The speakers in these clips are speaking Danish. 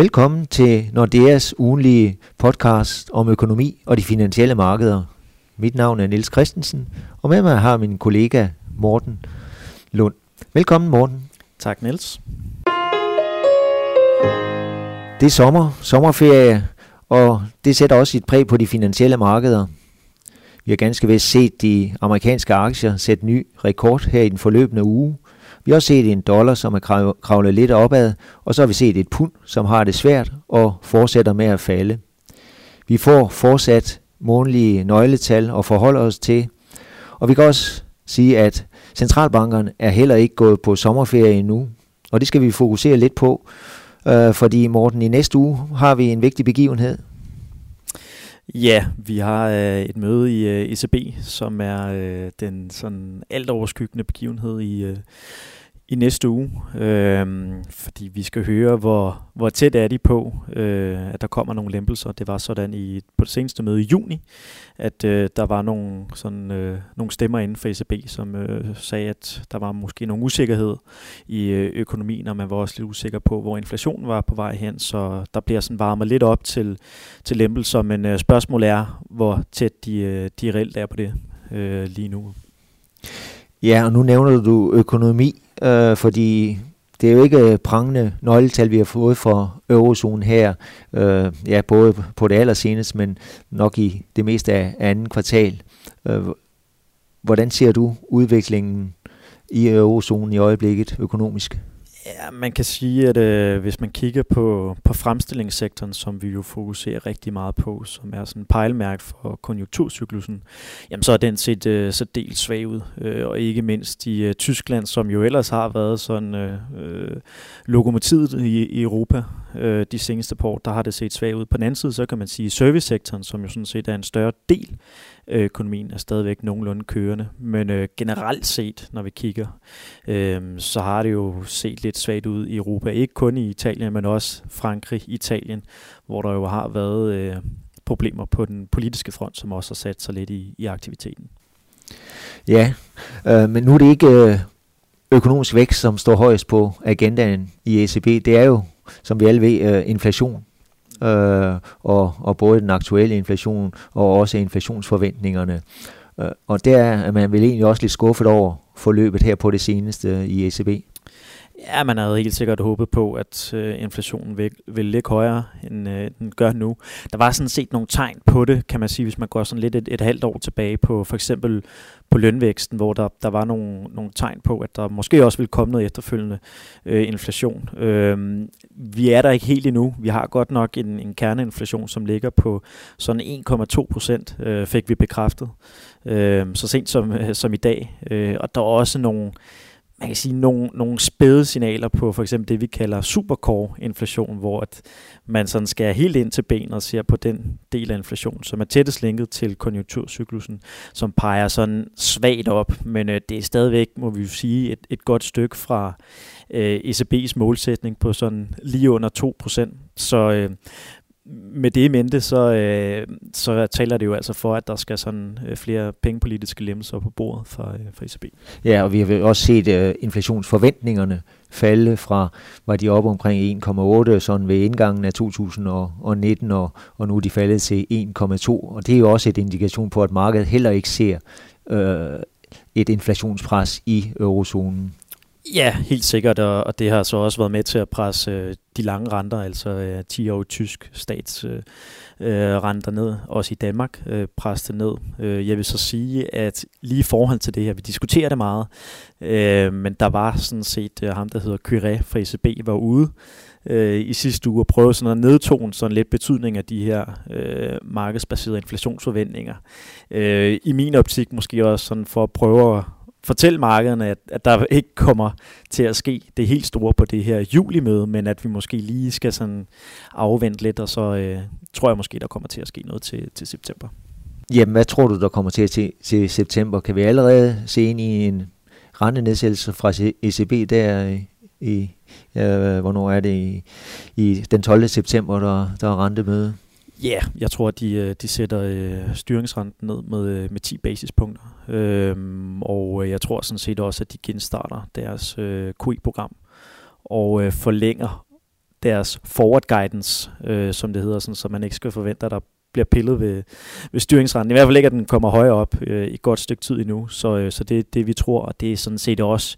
Velkommen til Nordeas ugenlige podcast om økonomi og de finansielle markeder. Mit navn er Niels Christensen, og med mig har min kollega Morten Lund. Velkommen Morten. Tak Niels. Det er sommer, sommerferie, og det sætter også et præg på de finansielle markeder. Vi har ganske vist set de amerikanske aktier sætte ny rekord her i den forløbende uge. Vi har også set en dollar, som er kravlet lidt opad, og så har vi set et pund, som har det svært og fortsætter med at falde. Vi får fortsat månedlige nøgletal og forholder os til, og vi kan også sige, at centralbankerne er heller ikke gået på sommerferie endnu, og det skal vi fokusere lidt på, øh, fordi Morten, i næste uge har vi en vigtig begivenhed. Ja, vi har øh, et møde i øh, ECB, som er øh, den sådan alt overskyggende begivenhed i, øh, i næste uge, øh, fordi vi skal høre, hvor, hvor tæt er de på, øh, at der kommer nogle lempelser. Det var sådan i på det seneste møde i juni, at øh, der var nogle, sådan, øh, nogle stemmer inden for ECB, som øh, sagde, at der var måske nogle usikkerhed i øh, økonomien, og man var også lidt usikker på, hvor inflationen var på vej hen, så der bliver sådan varmet lidt op til, til lempelser, men øh, spørgsmålet er, hvor tæt de, øh, de reelt er på det øh, lige nu. Ja, og nu nævner du økonomi, øh, fordi det er jo ikke øh, prangende nøgletal, vi har fået fra eurozonen her, øh, ja, både på det allerseneste, men nok i det meste af anden kvartal. Øh, hvordan ser du udviklingen i eurozonen i øjeblikket økonomisk? Ja, man kan sige, at øh, hvis man kigger på, på fremstillingssektoren, som vi jo fokuserer rigtig meget på, som er sådan en pejlemærke for konjunkturcyklusen, jamen så er den set øh, så dels svag ud. Øh, og ikke mindst i øh, Tyskland, som jo ellers har været sådan øh, øh, lokomotivet i, i Europa øh, de seneste par år, der har det set svagt ud. På den anden side, så kan man sige, at servicesektoren, som jo sådan set er en større del af økonomien, er stadigvæk nogenlunde kørende. Men øh, generelt set, når vi kigger, øh, så har det jo set lidt svagt ud i Europa. Ikke kun i Italien, men også Frankrig, Italien, hvor der jo har været øh, problemer på den politiske front, som også har sat sig lidt i, i aktiviteten. Ja, øh, men nu er det ikke øh, økonomisk vækst, som står højst på agendaen i ECB. Det er jo som vi alle ved, øh, inflation. Øh, og, og både den aktuelle inflation og også inflationsforventningerne. Øh, og der er man vel egentlig også lidt skuffet over forløbet her på det seneste i ECB. Ja, man havde helt sikkert håbet på, at øh, inflationen vil, vil ligge højere, end øh, den gør nu. Der var sådan set nogle tegn på det, kan man sige, hvis man går sådan lidt et, et halvt år tilbage på for eksempel på lønvæksten, hvor der, der var nogle, nogle tegn på, at der måske også ville komme noget efterfølgende øh, inflation. Øh, vi er der ikke helt endnu. Vi har godt nok en, en kerneinflation, som ligger på sådan 1,2 procent, øh, fik vi bekræftet, øh, så sent som, øh, som i dag. Øh, og der er også nogle man kan sige, nogle, nogle spæde signaler på for eksempel det, vi kalder supercore-inflation, hvor at man sådan skal helt ind til benet og ser på den del af inflation, som er tættest linket til konjunkturcyklusen, som peger sådan svagt op, men øh, det er stadigvæk, må vi jo sige, et, et godt stykke fra øh, ECB's målsætning på sådan lige under 2%. Så øh, med det i mente, så, øh, så taler det jo altså for, at der skal sådan øh, flere pengepolitiske lemmelser på bordet fra, øh, fra ECB. Ja, og vi har også set øh, inflationsforventningerne falde fra, var de oppe omkring 1,8 sådan ved indgangen af 2019, og, og nu er de faldet til 1,2, og det er jo også et indikation på, at markedet heller ikke ser øh, et inflationspres i eurozonen. Ja, helt sikkert, og, og det har så også været med til at presse øh, de lange renter, altså øh, 10 år tysk statsrenter øh, øh ned, også i Danmark øh, presse det ned. Øh, jeg vil så sige, at lige i forhold til det her, vi diskuterer det meget, øh, men der var sådan set øh, ham, der hedder Curé fra ECB, var ude øh, i sidste uge og prøve sådan at nedtone sådan lidt betydning af de her øh, markedsbaserede inflationsforventninger. Øh, I min optik måske også sådan for at prøve at fortælle markederne, at, at der ikke kommer til at ske det helt store på det her julimøde, men at vi måske lige skal sådan afvente lidt, og så øh, tror jeg måske, der kommer til at ske noget til, til september. Jamen, hvad tror du, der kommer til, at ske til september? Kan vi allerede se ind i en rentenedsættelse fra ECB der i, øh, hvornår er det, i, i den 12. september, der, der er rentemøde? Ja, yeah, jeg tror, at de, øh, de sætter øh, styringsrenten ned med, øh, med 10 basispunkter. Øhm, og øh, jeg tror sådan set også, at de genstarter deres øh, QE-program og øh, forlænger deres forward guidance, øh, som det hedder, sådan, så man ikke skal forvente, at der bliver pillet ved, ved styringsrenten. I hvert fald ikke, at den kommer højere op øh, i et godt stykke tid endnu. Så, øh, så det er det, vi tror, og det er sådan set også,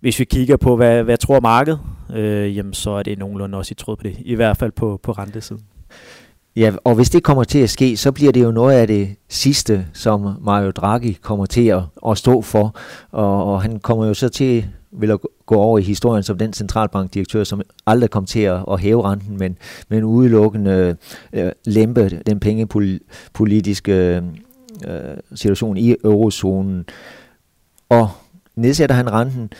hvis vi kigger på, hvad, hvad tror markedet, øh, jamen så er det nogenlunde også i tråd på det. I hvert fald på, på rentesiden. Ja, og hvis det kommer til at ske, så bliver det jo noget af det sidste, som Mario Draghi kommer til at, at stå for. Og, og han kommer jo så til vil at gå over i historien som den centralbankdirektør, som aldrig kom til at, at hæve renten, men, men udelukkende øh, lempe den pengepolitiske øh, situation i eurozonen. Og nedsætter han renten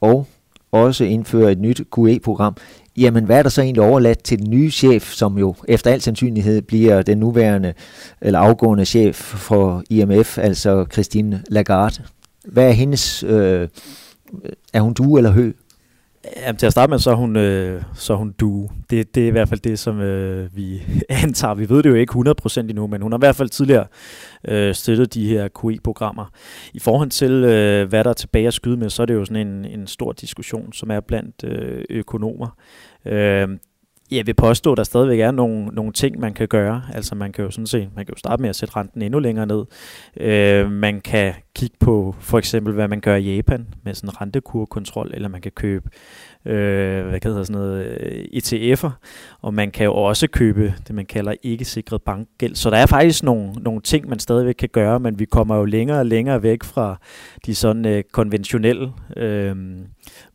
og også indfører et nyt QE-program, jamen hvad er der så egentlig overladt til den nye chef, som jo efter al sandsynlighed bliver den nuværende eller afgående chef for IMF, altså Christine Lagarde? Hvad er hendes, øh, er hun du eller hø? Jamen, til at starte med, så er hun, øh, så er hun du. Det, det er i hvert fald det, som øh, vi antager. Vi ved det jo ikke 100% endnu, men hun har i hvert fald tidligere øh, støttet de her QE-programmer. I forhold til, øh, hvad der er tilbage at skyde med, så er det jo sådan en, en stor diskussion, som er blandt øh, økonomer. Øh, jeg vil påstå, at der stadigvæk er nogle, nogle ting, man kan gøre. Altså man kan jo sådan set, man kan jo starte med at sætte renten endnu længere ned. Øh, man kan kigge på for eksempel, hvad man gør i Japan med sådan rentekurkontrol, eller man kan købe øh, hvad hedder sådan noget, øh, ETF'er, og man kan jo også købe det, man kalder ikke sikret bankgæld. Så der er faktisk nogle, nogle ting, man stadigvæk kan gøre, men vi kommer jo længere og længere væk fra de sådan øh, konventionelle øh,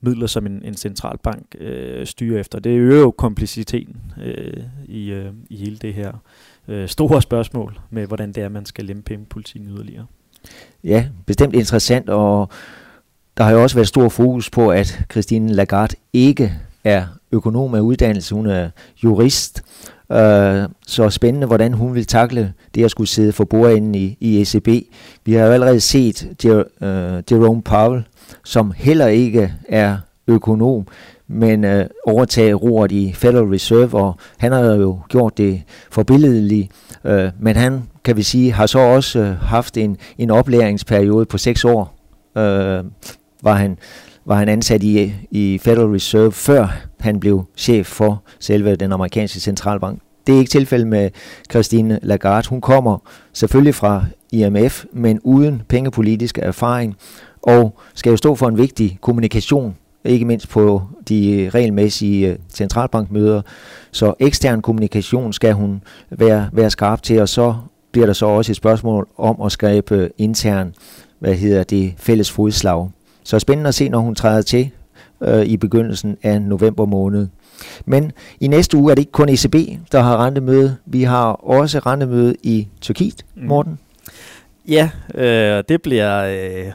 midler, som en, en centralbank øh, styrer efter. Det øger jo kompliciteten øh, i, øh, i hele det her øh, store spørgsmål med, hvordan det er, man skal lempe pengepolitikken yderligere. Ja, bestemt interessant, og der har jo også været stor fokus på, at Christine Lagarde ikke er økonom af uddannelse, hun er jurist. Øh, så spændende, hvordan hun vil takle det at skulle sidde for bordenden i, i ECB. Vi har jo allerede set Jer, øh, Jerome Powell, som heller ikke er økonom, men øh, overtage roret i Federal Reserve, og han har jo gjort det forbilledeligt. øh, men han, kan vi sige, har så også øh, haft en, en oplæringsperiode på seks år, øh, var han, var han ansat i, i Federal Reserve, før han blev chef for selve den amerikanske centralbank. Det er ikke tilfældet med Christine Lagarde. Hun kommer selvfølgelig fra IMF, men uden pengepolitisk erfaring, og skal jo stå for en vigtig kommunikation, ikke mindst på de regelmæssige øh, centralbankmøder. Så ekstern kommunikation skal hun være, være skarp til, og så bliver der så også et spørgsmål om at skabe øh, intern, hvad hedder det, fælles fodslag. Så spændende at se, når hun træder til øh, i begyndelsen af november måned. Men i næste uge er det ikke kun ECB, der har rentemøde. Vi har også rentemøde i Tyrkiet, mm. Morten. Ja, øh, det bliver øh,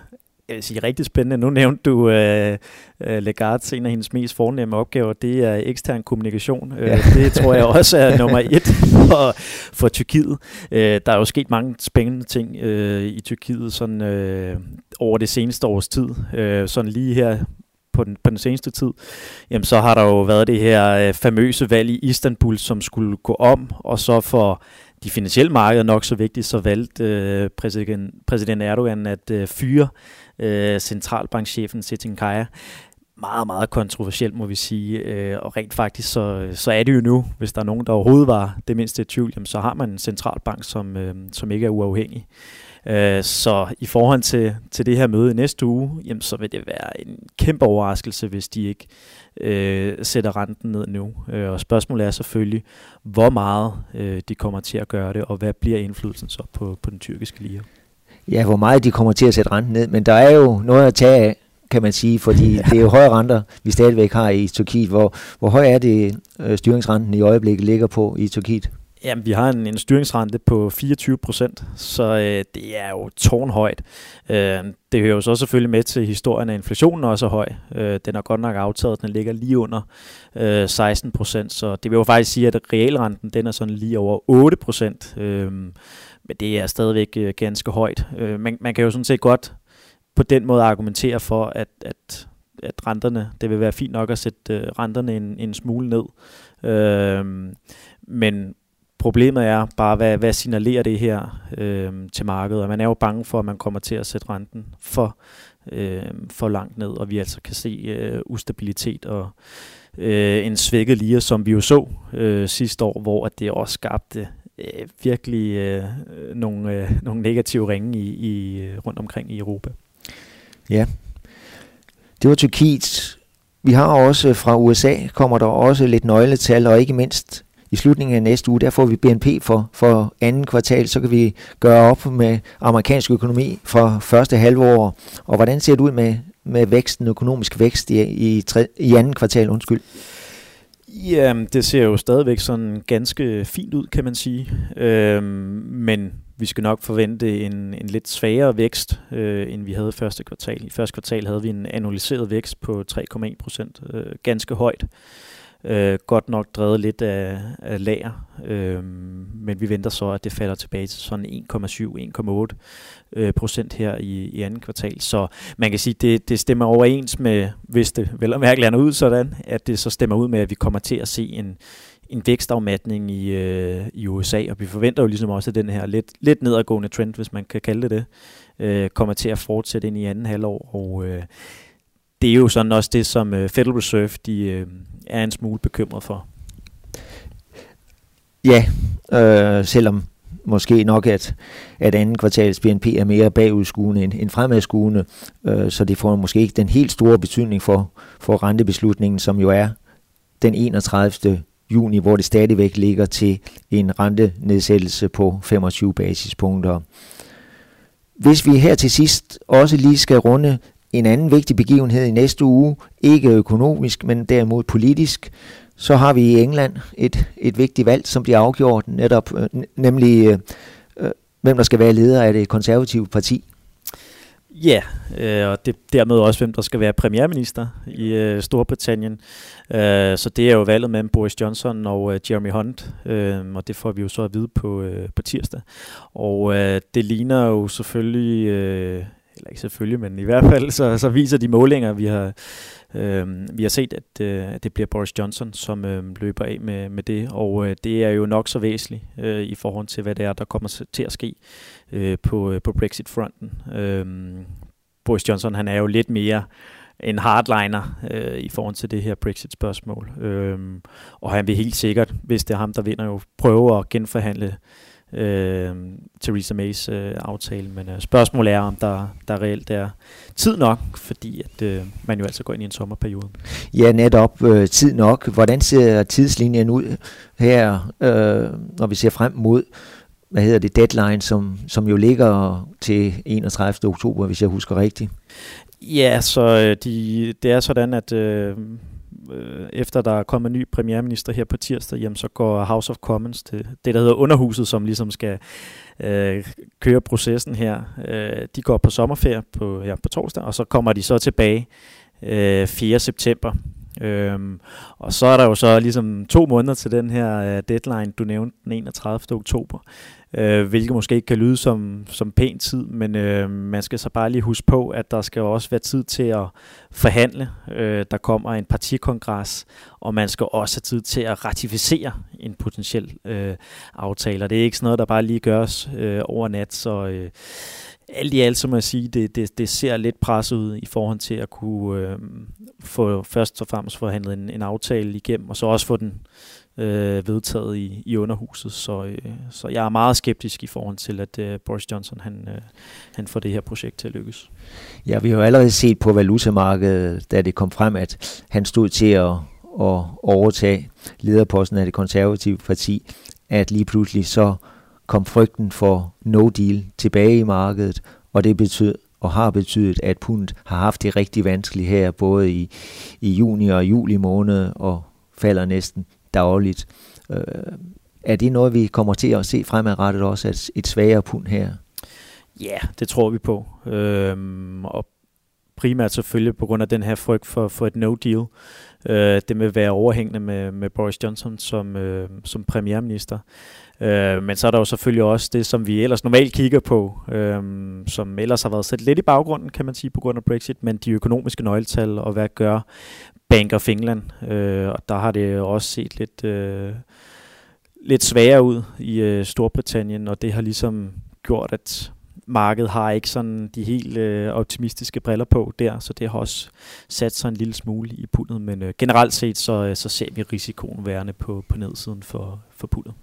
jeg vil sige, rigtig spændende. Nu nævnte du øh, øh Lagarde, en af hendes mest fornemme opgaver, det er ekstern kommunikation. Øh, ja. det tror jeg også er nummer et for, for Tyrkiet. Øh, der er jo sket mange spændende ting øh, i Tyrkiet sådan, øh, over det seneste års tid. Øh, sådan lige her på den, på den seneste tid, jamen så har der jo været det her øh, famøse valg i Istanbul, som skulle gå om, og så for de finansielle markeder nok så vigtigt, så valgte øh, præsident, præsident Erdogan at øh, fyre øh, centralbankchefen Setin Kaya. Meget, meget kontroversielt, må vi sige. Øh, og rent faktisk, så, så er det jo nu, hvis der er nogen, der overhovedet var det mindste i tvivl, jamen, så har man en centralbank, som, øh, som ikke er uafhængig. Øh, så i forhold til, til det her møde i næste uge, jamen, så vil det være en kæmpe overraskelse, hvis de ikke øh, sætter renten ned nu. Øh, og spørgsmålet er selvfølgelig, hvor meget øh, de kommer til at gøre det, og hvad bliver indflydelsen så på, på den tyrkiske lige? Ja, hvor meget de kommer til at sætte renten ned, men der er jo noget at tage af, kan man sige, fordi ja. det er jo høje renter, vi stadigvæk har i Tyrkiet. Hvor, hvor høj er det, øh, styringsrenten i øjeblikket ligger på i Tyrkiet? Jamen, vi har en, en styringsrente på 24 procent, så øh, det er jo tårnhøjt. Øh, det hører jo så selvfølgelig med til historien, at inflationen også er høj. Øh, den er godt nok aftaget, den ligger lige under øh, 16 procent, så det vil jo faktisk sige, at realrenten den er sådan lige over 8 procent. Øh, men det er stadigvæk øh, ganske højt. Øh, man, man kan jo sådan set godt på den måde argumentere for, at, at, at renterne, det vil være fint nok at sætte øh, renterne en, en smule ned. Øh, men problemet er bare, hvad, hvad signalerer det her øh, til markedet? Og man er jo bange for, at man kommer til at sætte renten for, øh, for langt ned, og vi altså kan se øh, ustabilitet og øh, en svækket lige, som vi jo så øh, sidste år, hvor at det også skabte øh, virkelig øh, nogle, øh, nogle negative ringe i, i, øh, rundt omkring i Europa. Ja, det var Tyrkiet. Vi har også øh, fra USA, kommer der også lidt nøgletal, og ikke mindst i slutningen af næste uge, der får vi BNP for, for anden kvartal, så kan vi gøre op med amerikansk økonomi for første halvår. Og hvordan ser det ud med, med væksten, økonomisk vækst i, i, tre, i anden kvartal? Undskyld. Ja, det ser jo stadigvæk sådan ganske fint ud, kan man sige. Øhm, men vi skal nok forvente en, en lidt svagere vækst, øh, end vi havde i første kvartal. I første kvartal havde vi en annualiseret vækst på 3,1 procent, øh, ganske højt. Øh, godt nok drevet lidt af, af lager, øh, men vi venter så, at det falder tilbage til sådan 1,7-1,8 øh, procent her i, i anden kvartal. Så man kan sige, at det, det stemmer overens med, hvis det vel og mærkeligt ud sådan, at det så stemmer ud med, at vi kommer til at se en, en vækstafmatning i, øh, i USA, og vi forventer jo ligesom også, at den her lidt, lidt nedadgående trend, hvis man kan kalde det det, øh, kommer til at fortsætte ind i anden halvår, og øh, det er jo sådan også det, som øh, Federal Reserve de, øh, er en smule bekymret for. Ja, øh, selvom måske nok, at, at anden kvartals BNP er mere bagudskuende end, end fremadskuende, øh, så det får måske ikke den helt store betydning for, for rentebeslutningen, som jo er den 31. juni, hvor det stadigvæk ligger til en rentenedsættelse på 25 basispunkter. Hvis vi her til sidst også lige skal runde en anden vigtig begivenhed i næste uge, ikke økonomisk, men derimod politisk, så har vi i England et, et vigtigt valg, som bliver afgjort netop, øh, nemlig øh, øh, hvem der skal være leder af det konservative parti. Ja, øh, og det, dermed også, hvem der skal være premierminister i øh, Storbritannien. Øh, så det er jo valget mellem Boris Johnson og øh, Jeremy Hunt, øh, og det får vi jo så at vide på, øh, på tirsdag. Og øh, det ligner jo selvfølgelig øh, eller ikke selvfølgelig, men i hvert fald så, så viser de målinger, vi har, øh, vi har set, at, øh, at det bliver Boris Johnson, som øh, løber af med, med det, og øh, det er jo nok så væsentligt øh, i forhold til, hvad det er, der kommer til at ske øh, på, øh, på Brexit-fronten. Øh, Boris Johnson, han er jo lidt mere en hardliner øh, i forhold til det her Brexit-spørgsmål. Øh, og han vil helt sikkert, hvis det er ham, der vinder, jo prøve at genforhandle øh, Theresa Mays øh, aftale. Men øh, spørgsmålet er, om der, der reelt er tid nok, fordi at øh, man jo altså går ind i en sommerperiode. Ja, netop øh, tid nok. Hvordan ser tidslinjen ud her, øh, når vi ser frem mod hvad hedder det, deadline, som, som jo ligger til 31. oktober, hvis jeg husker rigtigt? Ja, så øh, de, det er sådan, at øh, øh, efter der er kommet en ny premierminister her på tirsdag, jamen, så går House of Commons til det, der hedder underhuset, som ligesom skal øh, køre processen her. Øh, de går på sommerferie på, ja, på torsdag, og så kommer de så tilbage øh, 4. september. Øhm, og så er der jo så ligesom to måneder til den her øh, deadline, du nævnte den 31. oktober øh, hvilket måske ikke kan lyde som, som pæn tid, men øh, man skal så bare lige huske på, at der skal også være tid til at forhandle. Øh, der kommer en partikongres, og man skal også have tid til at ratificere en potentiel øh, aftale. Og det er ikke sådan noget, der bare lige gøres øh, over nat, så... Øh, alt i alt, så må jeg sige, det, det, det ser lidt presset ud i forhold til at kunne øh, få først og fremmest forhandlet en, en aftale igennem, og så også få den øh, vedtaget i, i underhuset. Så, øh, så jeg er meget skeptisk i forhold til, at øh, Boris Johnson han, øh, han får det her projekt til at lykkes. Ja, vi har jo allerede set på valutamarkedet, da det kom frem, at han stod til at, at overtage lederposten af det konservative parti, at lige pludselig så kom frygten for no deal tilbage i markedet, og det betød og har betydet, at pundet har haft det rigtig vanskeligt her, både i, i juni og juli måned, og falder næsten dagligt. Øh, er det noget, vi kommer til at se fremadrettet også, at et svagere pund her? Ja, det tror vi på. Øhm, og primært selvfølgelig på grund af den her frygt for, for et no-deal. Øh, det vil være overhængende med, med Boris Johnson som, øh, som premierminister. Øh, men så er der jo selvfølgelig også det, som vi ellers normalt kigger på, øh, som ellers har været sat lidt i baggrunden, kan man sige, på grund af Brexit, men de økonomiske nøgletal og hvad gør Bank of England, øh, og der har det også set lidt, øh, lidt sværere ud i øh, Storbritannien, og det har ligesom gjort, at markedet har ikke sådan de helt øh, optimistiske briller på der, så det har også sat sig en lille smule i pundet, men øh, generelt set så, øh, så ser vi risikoen værende på, på nedsiden for, for pundet.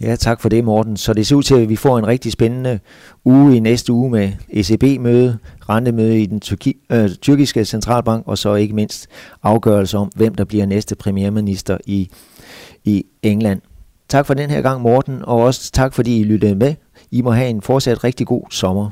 Ja, tak for det, Morten. Så det ser ud til, at vi får en rigtig spændende uge i næste uge med ECB-møde, rentemøde i den tyrki, øh, tyrkiske centralbank, og så ikke mindst afgørelse om, hvem der bliver næste premierminister i, i England. Tak for den her gang, Morten, og også tak fordi I lyttede med. I må have en fortsat rigtig god sommer.